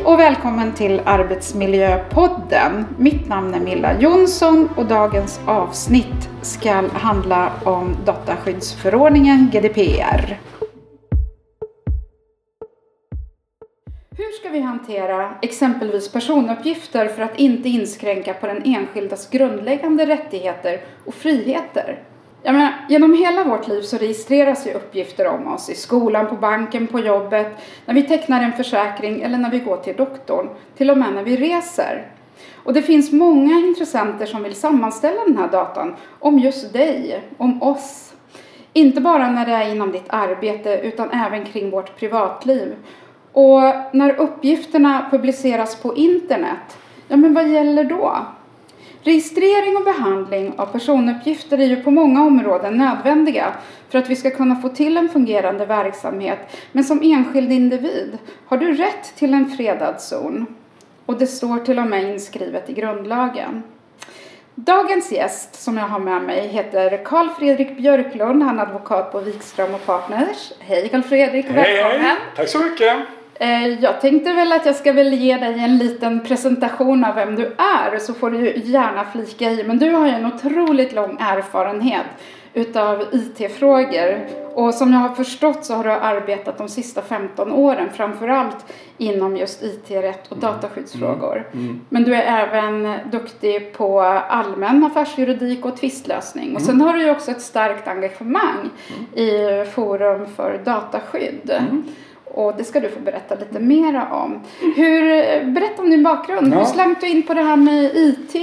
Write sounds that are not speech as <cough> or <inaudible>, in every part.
Hej och välkommen till Arbetsmiljöpodden. Mitt namn är Milla Jonsson och dagens avsnitt ska handla om dataskyddsförordningen GDPR. Hur ska vi hantera exempelvis personuppgifter för att inte inskränka på den enskildas grundläggande rättigheter och friheter? Jag menar, genom hela vårt liv så registreras ju uppgifter om oss i skolan, på banken, på jobbet, när vi tecknar en försäkring eller när vi går till doktorn, till och med när vi reser. Och det finns många intressenter som vill sammanställa den här datan om just dig, om oss. Inte bara när det är inom ditt arbete utan även kring vårt privatliv. Och när uppgifterna publiceras på internet, ja men vad gäller då? Registrering och behandling av personuppgifter är ju på många områden nödvändiga för att vi ska kunna få till en fungerande verksamhet. Men som enskild individ har du rätt till en fredad zon. Och det står till och med inskrivet i grundlagen. Dagens gäst som jag har med mig heter Carl Fredrik Björklund. Han är advokat på Wikström och Partners. Hej Carl Fredrik, välkommen. Hej, hej. Tack så mycket. Eh, jag tänkte väl att jag ska väl ge dig en liten presentation av vem du är så får du gärna flika i. Men du har ju en otroligt lång erfarenhet utav IT-frågor och som jag har förstått så har du arbetat de sista 15 åren framförallt inom just IT-rätt och mm. dataskyddsfrågor. Mm. Mm. Men du är även duktig på allmän affärsjuridik och tvistlösning. Och mm. sen har du ju också ett starkt engagemang mm. i Forum för dataskydd. Och det ska du få berätta lite mer om. Hur, berätta om din bakgrund. Ja. Hur slank du in på det här med IT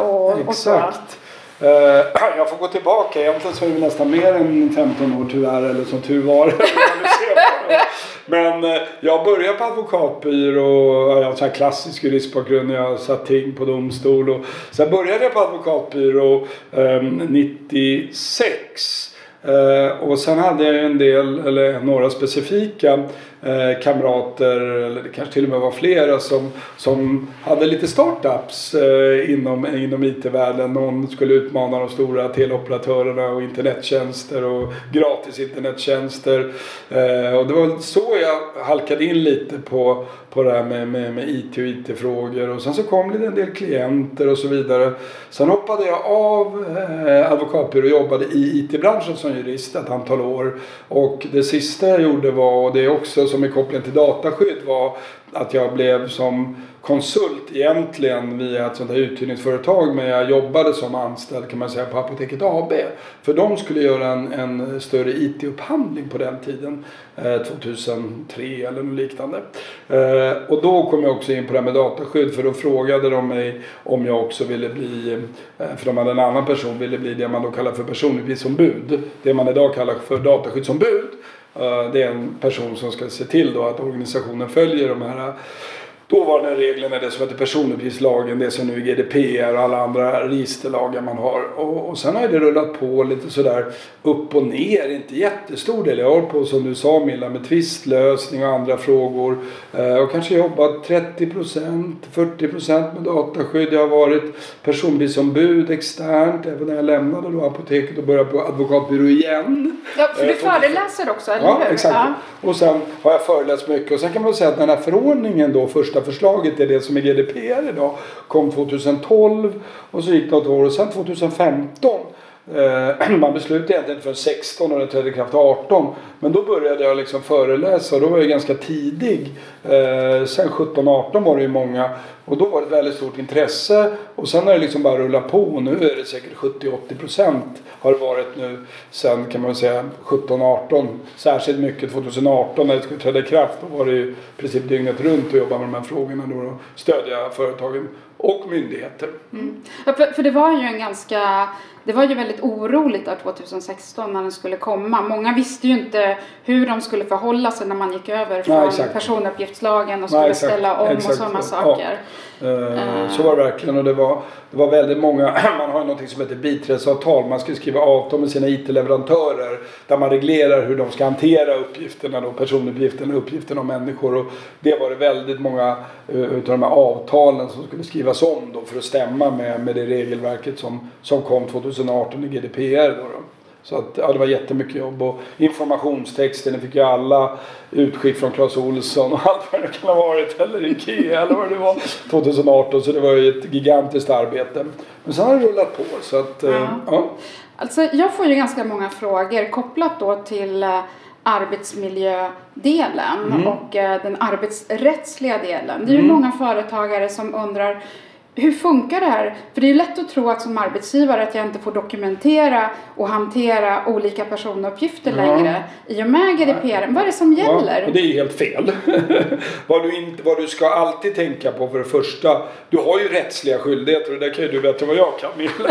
och, Exakt. och Uh, <clears throat> jag får gå tillbaka. Egentligen så är det nästan mer än 15 år tyvärr. Eller som tur var. <laughs> Men uh, jag började på advokatbyrå. Jag har en klassisk juristbakgrund. Jag satt ting på domstol. Och, sen började jag på advokatbyrå um, 96. Uh, och sen hade jag en del, eller några specifika eh, kamrater, eller det kanske till och med var flera, som, som hade lite startups eh, inom, inom IT-världen. Någon skulle utmana de stora teleoperatörerna och internettjänster och gratis internettjänster. Eh, och det var så jag halkade in lite på, på det här med, med, med IT och IT-frågor. Och sen så kom det en del klienter och så vidare. Sen hoppade jag av eh, advokatbyrå och jobbade i IT-branschen som jurist ett antal år. Och det sista jag gjorde var, och det är också som är kopplingen till dataskydd var att jag blev som konsult egentligen via ett sånt här uthyrningsföretag men jag jobbade som anställd kan man säga på Apoteket AB. För de skulle göra en, en större IT-upphandling på den tiden, eh, 2003 eller något liknande. Eh, och då kom jag också in på det här med dataskydd för då frågade de mig om jag också ville bli, eh, för de hade en annan person, ville bli det man då kallar för personuppgiftsombud. Det man idag kallar för dataskyddsombud. Eh, det är en person som ska se till då att organisationen följer de här dåvarande reglerna, det som heter personuppgiftslagen, det som nu är GDPR och alla andra registerlagar man har. Och, och sen har det rullat på lite sådär upp och ner, inte jättestor del. Jag har på som du sa Milla med tvistlösning och andra frågor. Eh, och kanske jobbat 30% 40% med dataskydd. Jag har varit personbilsombud externt även när jag lämnade då apoteket och började på advokatbyrå igen. Ja, för du eh, föreläser också, eller ja, hur? Exakt. Ja, exakt. Och sen har jag föreläst mycket. Och sen kan man säga att den här förordningen då, första förslaget är det som är GDPR idag, kom 2012 och så gick det något år och sen 2015 Eh, <clears throat> man beslutade egentligen för 16 och det trädde i kraft 18. Men då började jag liksom föreläsa och då var jag ganska tidig. Eh, sen 17-18 var det ju många och då var det ett väldigt stort intresse och sen har det liksom bara rullat på och nu är det säkert 70-80 procent har det varit nu sen kan man säga 17-18. Särskilt mycket 2018 när det skulle träda i kraft. Då var det ju i princip dygnet runt att jobba med de här frågorna då och stödja företagen och myndigheter. Mm. Ja, för, för det var ju en ganska det var ju väldigt oroligt där 2016 när den skulle komma. Många visste ju inte hur de skulle förhålla sig när man gick över från Nej, personuppgiftslagen och skulle Nej, ställa om exakt. och sådana saker. Ja. Uh, så var det verkligen och det var, det var väldigt många, <clears throat> man har ju någonting som heter biträdesavtal. Man ska skriva avtal med sina IT-leverantörer där man reglerar hur de ska hantera uppgifterna då, personuppgifterna, uppgifterna om människor. Och det var det väldigt många uh, utav de här avtalen som skulle skrivas om då för att stämma med, med det regelverket som, som kom 2018 i GDPR. Då, då. Så att, ja, det var jättemycket jobb. Och informationstexten fick ju alla utskick från Clas Olsson och <laughs> allt vad det kan ha varit. Eller Ikea eller vad det var. 2018. Så det var ju ett gigantiskt arbete. Men sen har det rullat på. Så att, ja. Eh, ja. Alltså, jag får ju ganska många frågor kopplat då till eh, arbetsmiljödelen mm. och eh, den arbetsrättsliga delen. Det är ju mm. många företagare som undrar hur funkar det här? För det är lätt att tro att som arbetsgivare att jag inte får dokumentera och hantera olika personuppgifter ja. längre i och med GDPR. Vad är det som gäller? Ja, det är helt fel. <laughs> vad, du inte, vad du ska alltid tänka på för det första, du har ju rättsliga skyldigheter och det kan ju du bättre än vad jag kan Milla. <laughs>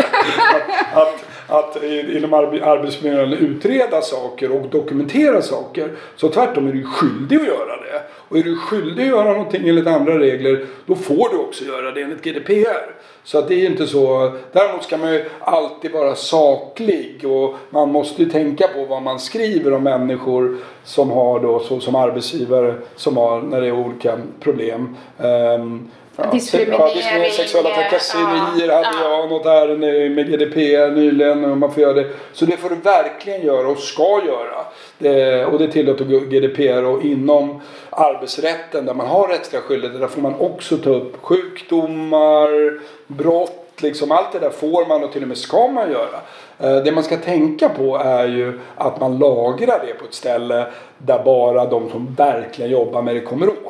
att, att, att inom arbetsmiljön utreda saker och dokumentera saker. Så tvärtom är du skyldig att göra det. Och är du skyldig att göra någonting enligt andra regler då får du också göra det enligt GDPR. Så att det är inte så. Däremot ska man ju alltid vara saklig och man måste ju tänka på vad man skriver om människor som har då så, som arbetsgivare som har när det är olika problem. Um, Ja, diskriminering. Ja, diskriminering, sexuella trakasserier ja, hade jag något ärende med GDPR nyligen. Och man får göra det. Så det får du verkligen göra och ska göra. Det, och det tillåter GDPR och inom arbetsrätten där man har rättsliga skyldigheter där får man också ta upp sjukdomar, brott Liksom, allt det där får man och till och med ska man göra. Eh, det man ska tänka på är ju att man lagrar det på ett ställe där bara de som verkligen jobbar med det kommer åt.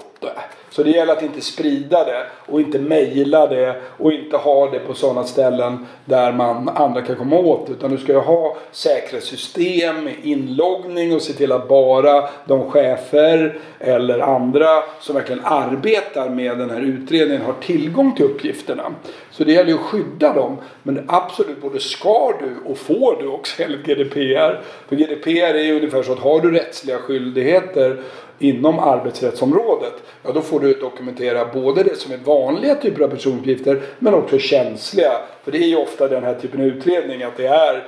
Så det gäller att inte sprida det och inte mejla det och inte ha det på sådana ställen där man, andra kan komma åt det. Utan du ska ju ha säkerhetssystem, inloggning och se till att bara de chefer eller andra som verkligen arbetar med den här utredningen har tillgång till uppgifterna. Så det gäller ju att skydda dem. Men absolut både ska du och får du också enligt GDPR. För GDPR är ju ungefär så att har du rättsliga skyldigheter inom arbetsrättsområdet, ja då får du dokumentera både det som är vanliga typer av personuppgifter men också känsliga. För det är ju ofta den här typen av utredning att det är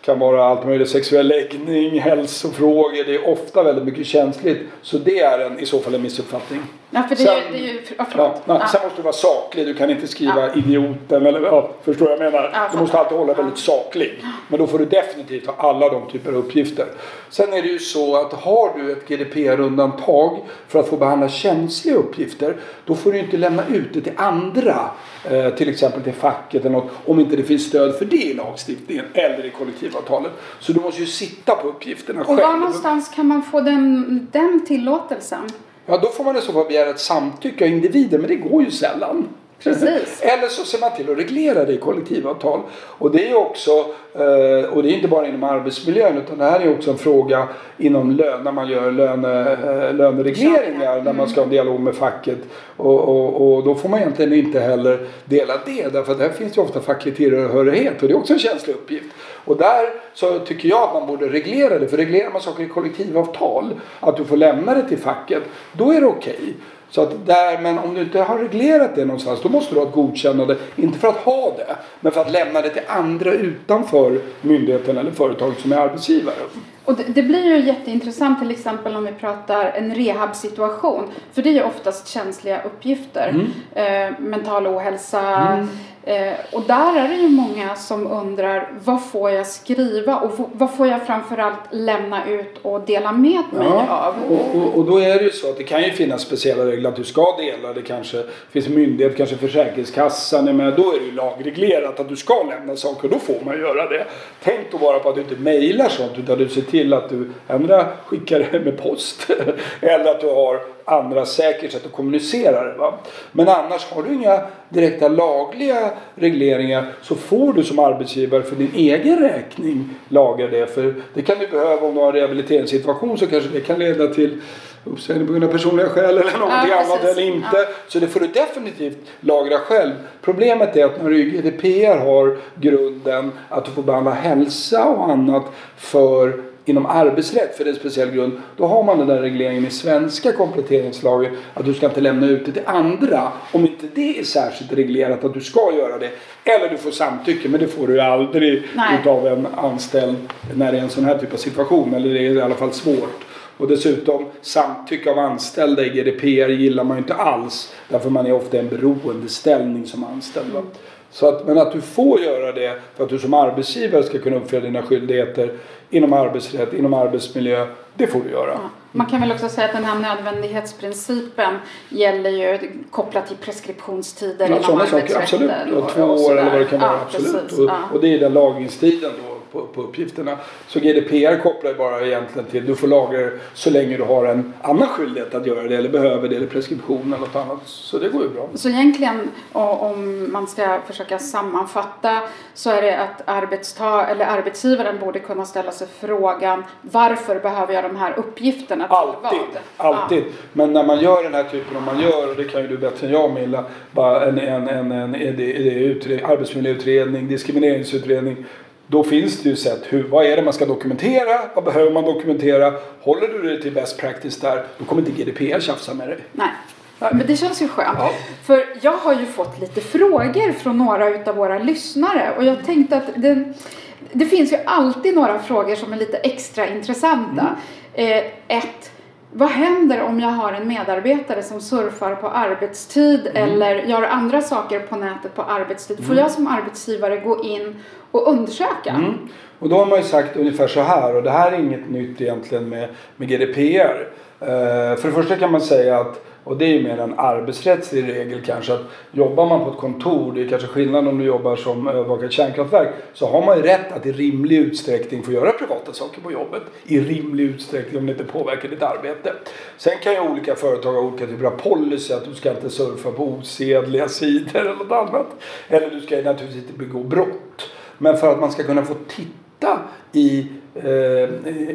kan vara allt möjligt sexuell läggning, hälsofrågor. Det är ofta väldigt mycket känsligt. Så det är en, i så fall en missuppfattning. Ja, för det, sen, är, det är ju... Ja, ja. Sen måste du vara saklig. Du kan inte skriva ja. idioten eller ja, förstår vad jag menar. Ja, du måste alltid hålla väldigt saklig. Men då får du definitivt ha alla de typer av uppgifter. Sen är det ju så att har du ett GDPR-undantag för att få behandla känsliga uppgifter. Då får du inte lämna ut det till andra. Eh, till exempel till facket eller något. Om inte det finns stöd för det i lagstiftningen eller i kollektivavtalet. Så du måste ju sitta på uppgifterna själv. Och var någonstans kan man få den, den tillåtelsen? Ja, då får man i så fall begära ett samtycke av individen, men det går ju sällan. Precis. <laughs> Eller så ser man till att reglera det i kollektivavtal. Och det är också, eh, och det är inte bara inom arbetsmiljön utan det här är också en fråga inom lön, när man gör löne, eh, löneregleringar, mm. när man ska ha en dialog med facket. Och, och, och, då får man egentligen inte heller dela det därför att där finns ju ofta facklig tillhörighet och det är också en känslig uppgift. Och där så tycker jag att man borde reglera det. För reglerar man saker i kollektivavtal, att du får lämna det till facket, då är det okej. Okay. Så att där, men om du inte har reglerat det någonstans då måste du ha ett godkännande. Inte för att ha det, men för att lämna det till andra utanför myndigheten eller företaget som är arbetsgivare. Och det, det, blir ju jätteintressant till exempel om vi pratar en rehabsituation. För det är ju oftast känsliga uppgifter. Mm. Eh, mental ohälsa, mm. Eh, och där är det ju många som undrar vad får jag skriva och vad får jag framförallt lämna ut och dela med mig ja, av? Och, och, och, då är det ju så att det kan ju finnas speciella regler att du ska dela. Det kanske finns en myndighet, kanske Försäkringskassan med. Då är det ju lagreglerat att du ska lämna saker och då får man göra det. Tänk då bara på att du inte mejlar sånt utan du ser till att du ändå skickar det med post. <laughs> Eller att du har andra säkert sätt att kommunicera det. Va? Men annars har du inga direkta lagliga regleringar så får du som arbetsgivare för din egen räkning lagra det. För det kan du behöva om du har en rehabiliteringssituation så kanske det kan leda till uppsägning på grund av personliga skäl eller någonting ja, annat eller inte. Ja. Så det får du definitivt lagra själv. Problemet är att när du GDPR har grunden att du får behandla hälsa och annat för inom arbetsrätt för det är en speciell grund. Då har man den där regleringen i svenska kompletteringslagen att du ska inte lämna ut det till andra om inte det är särskilt reglerat att du ska göra det. Eller du får samtycke men det får du aldrig Nej. utav en anställd när det är en sån här typ av situation. Eller det är i alla fall svårt. Och dessutom samtycke av anställda i GDPR gillar man ju inte alls. Därför man är ofta i en beroendeställning som anställd. Så att, men att du får göra det för att du som arbetsgivare ska kunna uppfylla dina skyldigheter inom arbetsrätt, inom arbetsmiljö. Det får du göra. Ja. Man kan väl också säga att den här nödvändighetsprincipen gäller ju kopplat till preskriptionstider ja, inom arbetsrätten. Absolut, och, två år eller vad det kan vara. Ja, absolut. Och, och, det är den lagringstiden då på, på uppgifterna. Så GDPR kopplar ju bara egentligen till du får lagra så länge du har en annan skyldighet att göra det eller behöver det eller preskription eller något annat. Så det går ju bra. Så egentligen om man ska försöka sammanfatta så är det att arbetstag eller arbetsgivaren borde kunna ställa sig frågan varför behöver jag de här uppgifterna till Alltid, vad? alltid. Ja. Men när man gör den här typen, om man gör, och det kan ju du bättre än jag Milla, bara en, en, en, en, en arbetsmiljöutredning, diskrimineringsutredning då finns det ju sätt. Hur, vad är det man ska dokumentera? Vad behöver man dokumentera? Håller du dig till best practice där, då kommer inte GDPR tjafsa med dig. Nej. Men det känns ju skönt. Ja. För jag har ju fått lite frågor från några av våra lyssnare och jag tänkte att det, det finns ju alltid några frågor som är lite extra intressanta. Mm. Eh, ett, vad händer om jag har en medarbetare som surfar på arbetstid mm. eller gör andra saker på nätet på arbetstid? Får mm. jag som arbetsgivare gå in och undersöka? Mm. Och då har man ju sagt ungefär så här och det här är inget nytt egentligen med, med GDPR. Eh, för det första kan man säga att och det är ju mer en arbetsrättslig regel kanske att jobbar man på ett kontor, det är kanske skillnad om du jobbar som övervakare kärnkraftverk, så har man ju rätt att i rimlig utsträckning få göra privata saker på jobbet. I rimlig utsträckning om det inte påverkar ditt arbete. Sen kan ju olika företag ha olika typer av policy, att du ska inte surfa på osedliga sidor eller något annat. Eller du ska naturligtvis inte begå brott. Men för att man ska kunna få titta i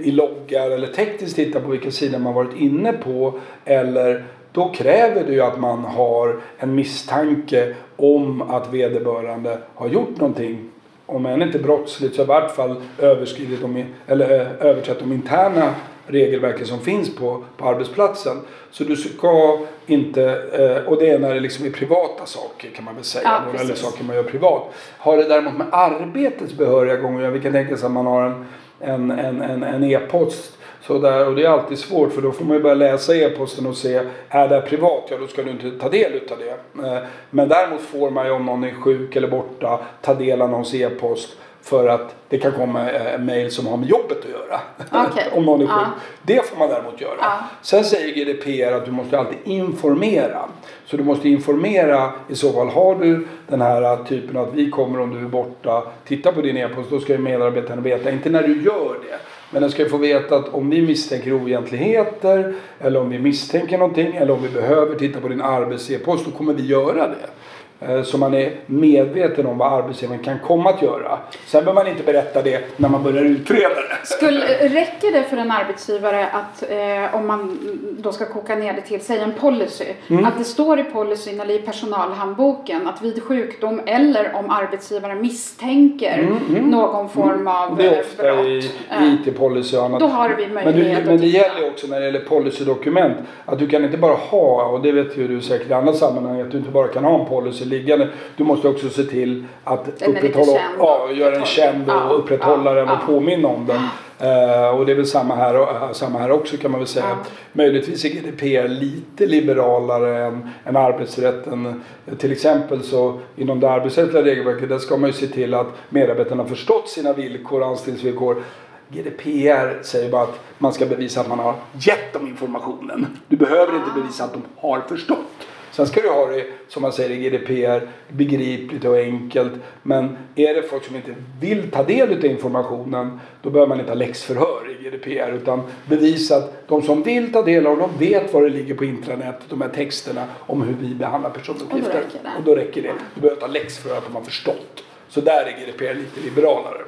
i loggar eller tekniskt titta på vilka sidor man varit inne på eller då kräver det ju att man har en misstanke om att vederbörande har gjort någonting. Om än inte brottsligt så i vart fall överskridit de, eller eh, överträtt de interna regelverken som finns på, på arbetsplatsen. Så du ska inte, eh, och det är när det liksom är privata saker kan man väl säga, ja, eller saker man gör privat. Har det däremot med arbetets behöriga gånger vi kan tänka sig att man har en en, en, en, en e-post så där, och det är alltid svårt för då får man ju börja läsa e-posten och se, är det privat? Ja då ska du inte ta del utav det. Eh, men däremot får man ju om någon är sjuk eller borta ta del av någons e-post för att det kan komma eh, mejl som har med jobbet att göra. Okay. <laughs> om någon är sjuk. Ja. Det får man däremot göra. Ja. Sen säger GDPR att du måste alltid informera. Så du måste informera i så fall. Har du den här typen att vi kommer om du är borta, titta på din e-post. Då ska ju medarbetarna veta, inte när du gör det. Men den ska ju få veta att om vi misstänker oegentligheter eller om vi misstänker någonting eller om vi behöver titta på din arbets-e-post då kommer vi göra det. Eh, så man är medveten om vad arbetsgivaren kan komma att göra. Sen behöver man inte berätta det när man börjar utreda det. Skulle, räcker det för en arbetsgivare att eh, om man då ska koka ner det till, säg en policy, mm. att det står i policyn eller i personalhandboken att vid sjukdom eller om arbetsgivaren misstänker mm, mm, någon form mm. av Det är ofta brott, i IT-policy och annat. Då har vi möjlighet Men, du, men det gäller också när det gäller policydokument att du kan inte bara ha, och det vet ju du säkert i andra sammanhang, att du inte bara kan ha en policy liggande. Du måste också se till att upprätthålla, ja, göra den känd och upprätthålla den och påminna om den. Uh, och det är väl samma här, uh, samma här också kan man väl säga. Ja. Möjligtvis är GDPR lite liberalare än, än arbetsrätten. Till exempel så inom det arbetsrättsliga regelverket där ska man ju se till att medarbetarna har förstått sina villkor och anställningsvillkor. GDPR säger bara att man ska bevisa att man har gett dem informationen. Du behöver inte bevisa att de har förstått. Sen ska du ha det, som man säger i GDPR, begripligt och enkelt. Men är det folk som inte vill ta del av informationen, då behöver man inte ha läxförhör i GDPR. Utan bevisa att de som vill ta del av dem vet vad det ligger på intranätet, de här texterna om hur vi behandlar personuppgifter. Och då räcker det. Då. Du behöver inte ha läxförhör att de har förstått. Så där är GDPR lite liberalare.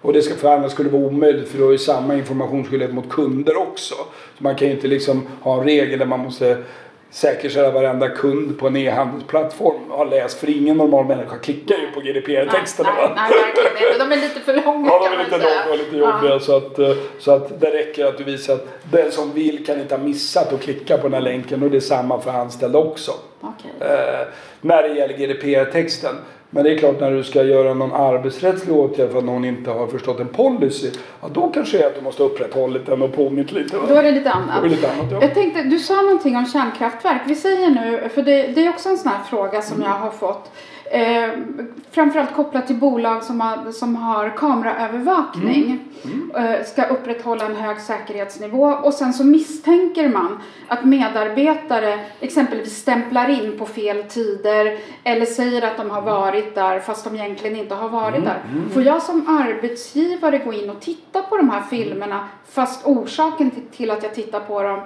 Och det ska, för annars skulle vara omöjligt för har ju samma informationsskyldighet mot kunder också. Så man kan ju inte liksom ha en regel där man måste säkerställa varenda kund på en e-handelsplattform har läst. För ingen normal människa klickar ju på GDPR-texterna. Nej, nej, inte. De är lite för långa Ja, de är lite långa och lite jobbiga. Ja. Så, att, eh, så att det räcker att du visar att den som vill kan inte ha missat att klicka på den här länken. Och det är samma för anställda också. Okay. Eh, när det gäller GDPR-texten. Men det är klart när du ska göra någon arbetsrättslig åtgärd för att någon inte har förstått en policy. Ja, då kanske det är att du måste upprätthållit den och påmint lite. Då är det lite annat. Det lite annat ja. Jag tänkte, du sa någonting om kärnkraftverk. Vi säger nu, för det, det är också en sån här fråga som mm. jag har fått. Eh, framförallt kopplat till bolag som har, som har kameraövervakning. Mm. Eh, ska upprätthålla en hög säkerhetsnivå och sen så misstänker man att medarbetare exempelvis stämplar in på fel tider eller säger att de har varit där fast de egentligen inte har varit Mm. där. Får jag som arbetsgivare gå in och titta på de här filmerna fast orsaken till, till att jag tittar på dem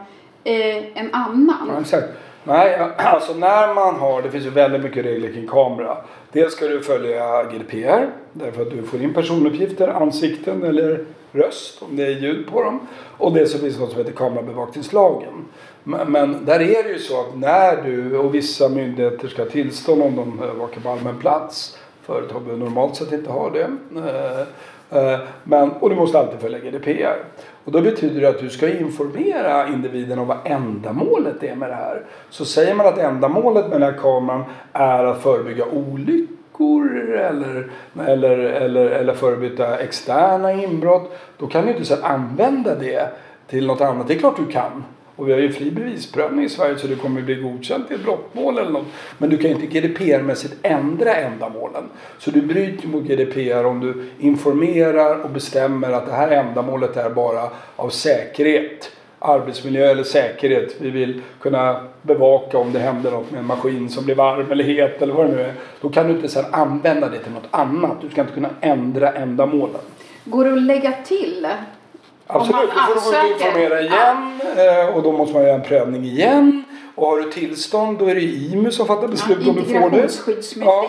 är en annan? Ja. Nej, <clears throat> alltså när man har, det finns ju väldigt mycket regler kring kamera. Dels ska du följa GDPR, därför att du får in personuppgifter, ansikten eller röst om det är ljud på dem. Och dels så finns det något som heter kamerabevakningslagen. Men, men där är det ju så att när du och vissa myndigheter ska ha tillstånd om de övervakar på allmän plats. Företag behöver normalt sett inte ha det. Eh, Eh, men, och du måste alltid följa GDPR. Och då betyder det att du ska informera individen om vad ändamålet är med det här. Så säger man att ändamålet med den här kameran är att förebygga olyckor eller, eller, eller, eller förebygga externa inbrott. Då kan du inte så använda det till något annat. Det är klart du kan. Och vi har ju fri bevisprövning i Sverige så du kommer bli godkänt i ett brottmål eller något. Men du kan ju inte GDPR-mässigt ändra ändamålen. Så du bryter mot GDPR om du informerar och bestämmer att det här ändamålet är bara av säkerhet. Arbetsmiljö eller säkerhet. Vi vill kunna bevaka om det händer något med en maskin som blir varm eller het eller vad det nu är. Då kan du inte sedan använda det till något annat. Du ska inte kunna ändra ändamålen. Går det att lägga till? Absolut, då får du gå ut och informera igen eh, och då måste man göra en prövning igen. Och har du tillstånd då är det IMU som fattar beslut om du får det. Ja.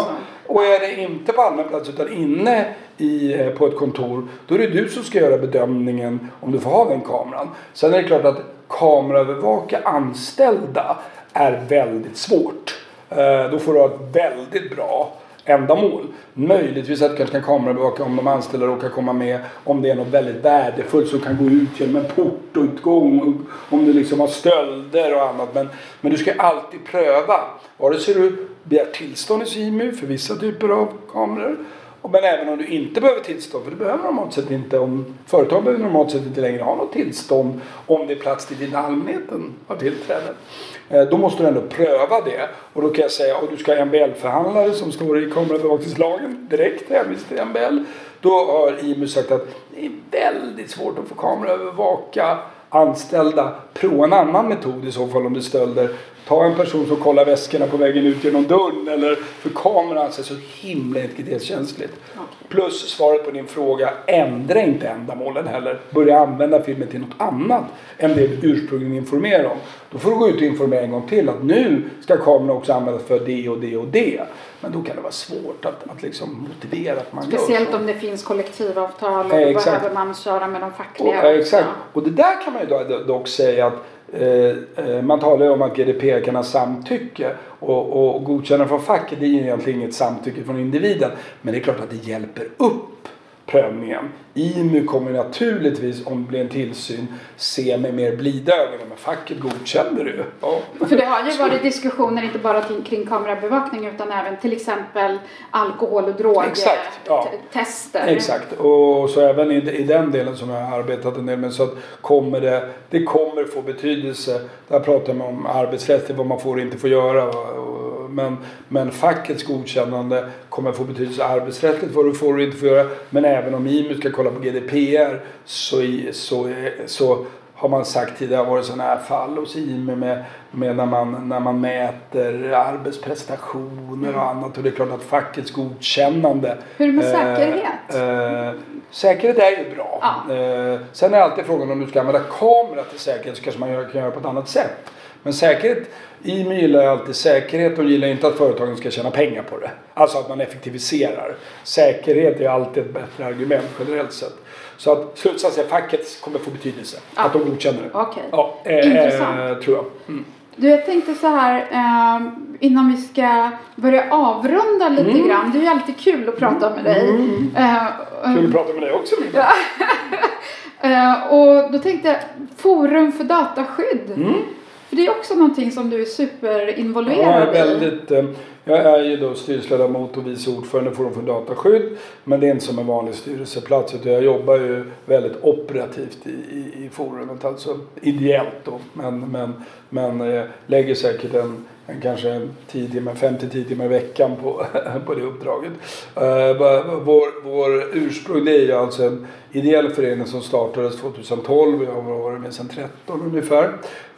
som... Och är det inte på allmän plats utan inne i, eh, på ett kontor då är det du som ska göra bedömningen om du får ha den kameran. Sen är det klart att kameraövervaka anställda är väldigt svårt. Eh, Då får du ha ett väldigt bra ändamål. Möjligtvis att du kanske kan kamerabevaka om de anställda råkar komma med. Om det är något väldigt värdefullt som kan gå ut genom en portutgång. och Om du liksom har stölder och annat. Men, men du ska alltid pröva. Vare sig du begär tillstånd i SIMU för vissa typer av kameror. Men även om du inte behöver tillstånd, för det behöver normalt sett inte. Om företag behöver normalt sett inte längre ha något tillstånd om det är plats till din allmänheten har tillträde. Eh, då måste du ändå pröva det. Och då kan jag säga, och du ska ha MBL-förhandlare som står i kamerabevakningslagen direkt hänvisar till MBL. Då har IMU sagt att det är väldigt svårt att få kameraövervaka anställda. Prova en annan metod i så fall om det är stölder. Ta en person som kollar väskorna på vägen ut genom dörren. Eller, för kameran är så himla integritetskänsligt. Plus svaret på din fråga, ändra inte ändamålen heller. Börja använda filmen till något annat än det du ursprungligen informerar om. Då får du gå ut och informera en gång till att nu ska kameran också användas för det och det och det. Men då kan det vara svårt att, att liksom motivera att man gör Speciellt så. om det finns kollektivavtal och Ja, då behöver man köra med de Och, fackliga ja, exakt. Och det där kan man ju dock säga att Eh, eh, man talar ju om att GDPR kan ha samtycke och, och, godkännande från facket det är ju egentligen inget samtycke från individen. Men det är klart att det hjälper upp prövningen. IMU kommer naturligtvis om det blir en tillsyn se med mer blida ögon. Men facket godkände det. Ja. För det har ju varit diskussioner inte bara kring, kamerabevakning utan även till exempel alkohol och Exakt, ja. drogtester. Exakt och så även i, i den delen som jag har arbetat en del med så att kommer det, det kommer få betydelse. Där pratar man om arbetsrätt, vad man får och inte får göra. och- Men, men fackets godkännande kommer få betydelse arbetsrättsligt vad du får och inte får göra. Men även om IMU ska kolla på GDPR så, i, så, så har man sagt tidigare varit sådana här fall hos IME med, med när, man, när man mäter arbetsprestationer och annat. Och det är klart att fackets godkännande. Hur är det med eh, säkerhet? Eh, säkerhet är ju bra. Ja. Eh, sen är alltid frågan om du ska använda kamera till säkerhet så kanske man kan göra på ett annat sätt. Men säkerhet, IME gillar ju alltid säkerhet och gillar inte att företagen ska tjäna pengar på det. Alltså att man effektiviserar. Säkerhet är alltid ett bättre argument generellt sett. Så att slutsatsen är facket kommer få betydelse. Ja. Att de godkänner det. Okej. Ja, eh, Intressant. eh, tror jag. Mm. Du, jag tänkte så här eh, innan vi ska börja avrunda lite Mm. grann. Det är ju alltid kul att prata med dig. Eh, Kul att prata med dig också Linda. <laughs> eh, och då tänkte jag Forum för dataskydd. För det är också någonting som du är Ja, jag superinvolverad är väldigt, eh, jag är ju då styrelseledamot och vice ordförande i Forum för dataskydd. Men det är inte som en vanlig styrelseplats utan jag jobbar ju väldigt operativt i, i, i forumet. Alltså ideellt då. Men, men, men eh, lägger säkert en kanske 10 timmar, 5-10 timmar i veckan på, <laughs> på det uppdraget. Eh, vår, vår ursprung det är ju alltså en ideell förening som startades 2012. Vi har varit med sedan 13 ungefär.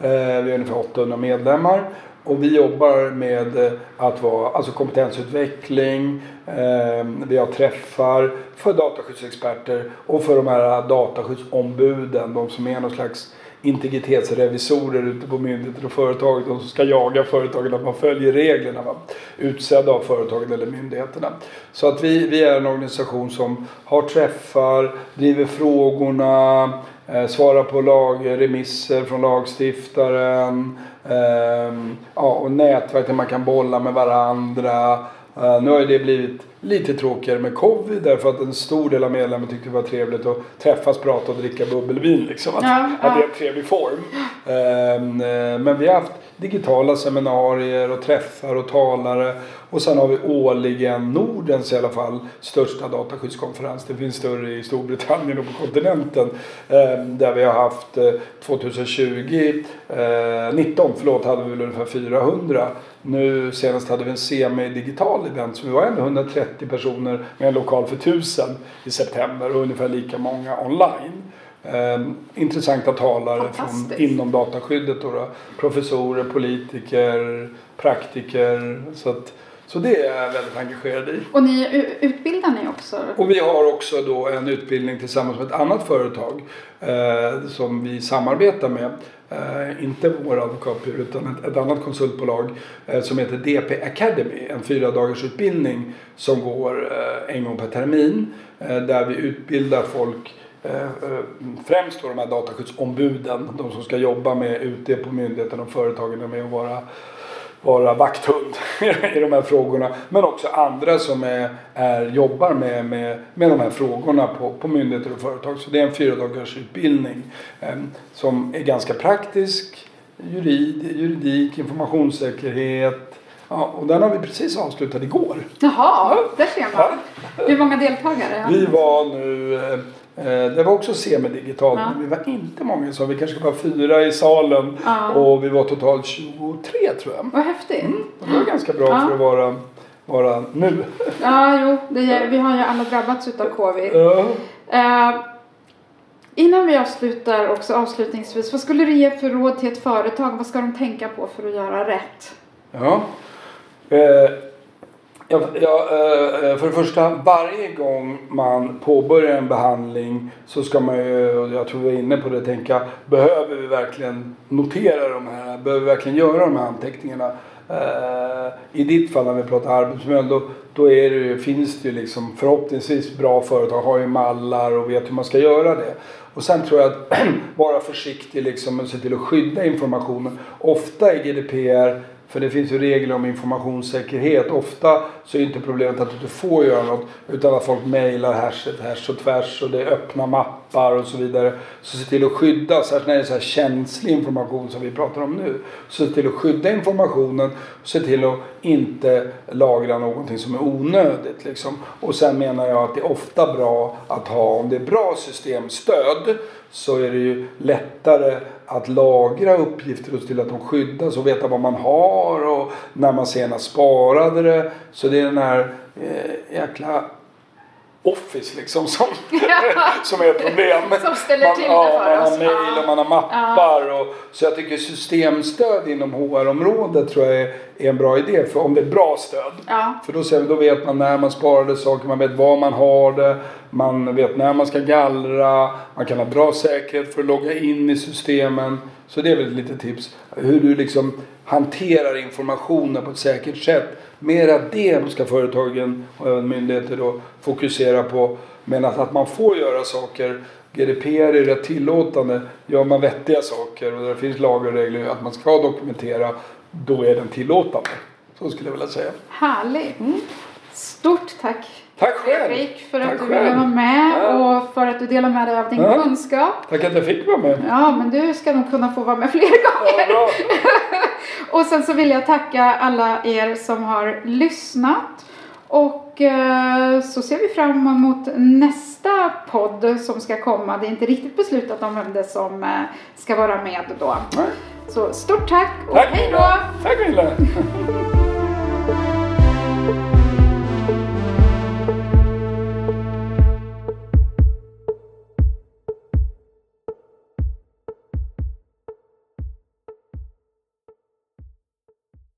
Eh, vi har ungefär 800 medlemmar. Och vi jobbar med eh, att vara alltså kompetensutveckling, eh, vi har träffar för dataskyddsexperter och för de här dataskyddsombuden, de som är någon slags integritetsrevisorer ute på myndigheter och företag. De som ska jaga företagen att man följer reglerna. Va? Utsedda av företagen eller myndigheterna. Så att vi, vi är en organisation som har träffar, driver frågorna, eh, svarar på lagremisser från lagstiftaren. Eh, ja, och nätverk där man kan bolla med varandra. Eh, nu har det blivit lite tråkigare med covid därför att en stor del av medlemmarna tyckte det var trevligt att träffas, prata och dricka bubbelvin. Liksom. Att, ja, ja. att det är en trevlig form. Ehm, eh, men vi har haft digitala seminarier och träffar och talare. Och sen har vi årligen Nordens i alla fall största dataskyddskonferens. Det finns större i Storbritannien och på kontinenten. Ehm, där vi har haft 2020, eh, 19 eh, förlåt, hade vi väl ungefär 400. Nu senast hade vi en semi-digital event så vi var ändå 130 personer med en lokal för 1000 i september och ungefär lika många online. Eh, intressanta talare från, inom dataskyddet. Då, professorer, politiker, praktiker. Så, att, så det är jag väldigt engagerad i. Och ni utbildar ni också? Och vi har också då en utbildning tillsammans med ett annat företag eh, som vi samarbetar med. Eh, inte vår advokatbyrå utan ett, ett, annat konsultbolag eh, som heter DP Academy. En fyra dagars utbildning som går eh, en gång per termin. Eh, där vi utbildar folk Eh, främst då de här dataskyddsombuden, de som ska jobba med ute på myndigheten och företagen med att vara, vara vakthund <laughs> i de här frågorna. Men också andra som är, är, jobbar med, med, med de här frågorna på, på myndigheter och företag. Så det är en fyra dagars utbildning eh, som är ganska praktisk, jurid, juridik, informationssäkerhet, Ja, och den har vi precis avslutat igår. Jaha, där ser man. Hur många deltagare? Vi var nu Eh, det var också semidigitalt ja. men vi var inte många så vi kanske var fyra i salen ja. och vi var totalt 23 tror jag. Vad häftigt. Mm, det var ganska bra ja. för att vara, vara nu. Ja, jo, det, vi har ju alla drabbats utav covid. Ja. Uh, innan vi avslutar också avslutningsvis, vad skulle du ge för råd till ett företag? Vad ska de tänka på för att göra rätt? Ja. Uh, Ja, ja, eh, eh, för det första, varje gång man påbörjar en behandling så ska man ju, jag tror vi är inne på det, tänka behöver vi verkligen notera de här, behöver vi verkligen göra de här anteckningarna? Eh, I ditt fall när vi pratar arbetsmiljö då, då är det, finns det ju liksom förhoppningsvis bra företag, har ju mallar och vet hur man ska göra det. Och sen tror jag att <clears throat> vara försiktig liksom och se till att skydda informationen. Ofta i GDPR för det finns ju regler om informationssäkerhet. Ofta så är inte problemet att du inte får göra något utan att folk mejlar härs, och tvärs och det är öppna mappar och så vidare. Så se till att skydda, särskilt när det är så här känslig information som vi pratar om nu. Så se till att skydda informationen och se till att inte lagra någonting som är onödigt. Liksom. Och sen menar jag att det är ofta bra att ha, om det är bra systemstöd så är det ju lättare att lagra uppgifter och se till att de skyddas och veta vad man har och när man senast sparade det. Så det är den här eh, jäkla Office liksom <laughs> som, <laughs> som är ett problem. Som ställer till man, det för man oss. Man har mail och man har mappar. Ja. Och, så jag tycker systemstöd inom HR-området tror jag är, är, en bra idé. För om det är bra stöd. Ja. För då, då vet man när man sparade saker, man vet var man har det. Man vet när man ska gallra. Man kan ha bra säkerhet för att logga in i systemen. Så det är väl ett litet tips. Hur du liksom hanterar informationen på ett säkert sätt. Mera det ska företagen och även myndigheter då fokusera på. Men att, att man får göra saker. GDPR är rätt tillåtande. Gör man vettiga saker och det finns lagar och regler att man ska dokumentera. Då är den tillåtande. Så skulle jag vilja säga. Härligt. Mm. Stort tack Tack själv. Fredrik för att Tack du ville vara med ja. och för att du delar med dig av din ja. kunskap. Tack att jag fick vara med. Ja, men du ska nog kunna få vara med fler gånger. Ja, <laughs> och sen så vill jag tacka alla er som har lyssnat. Och eh, så ser vi fram emot nästa podd som ska komma. Det är inte riktigt beslutat om vem det som eh, ska vara med då. Nej. Så stort tack och Tack hej då! Tack Milla. <laughs>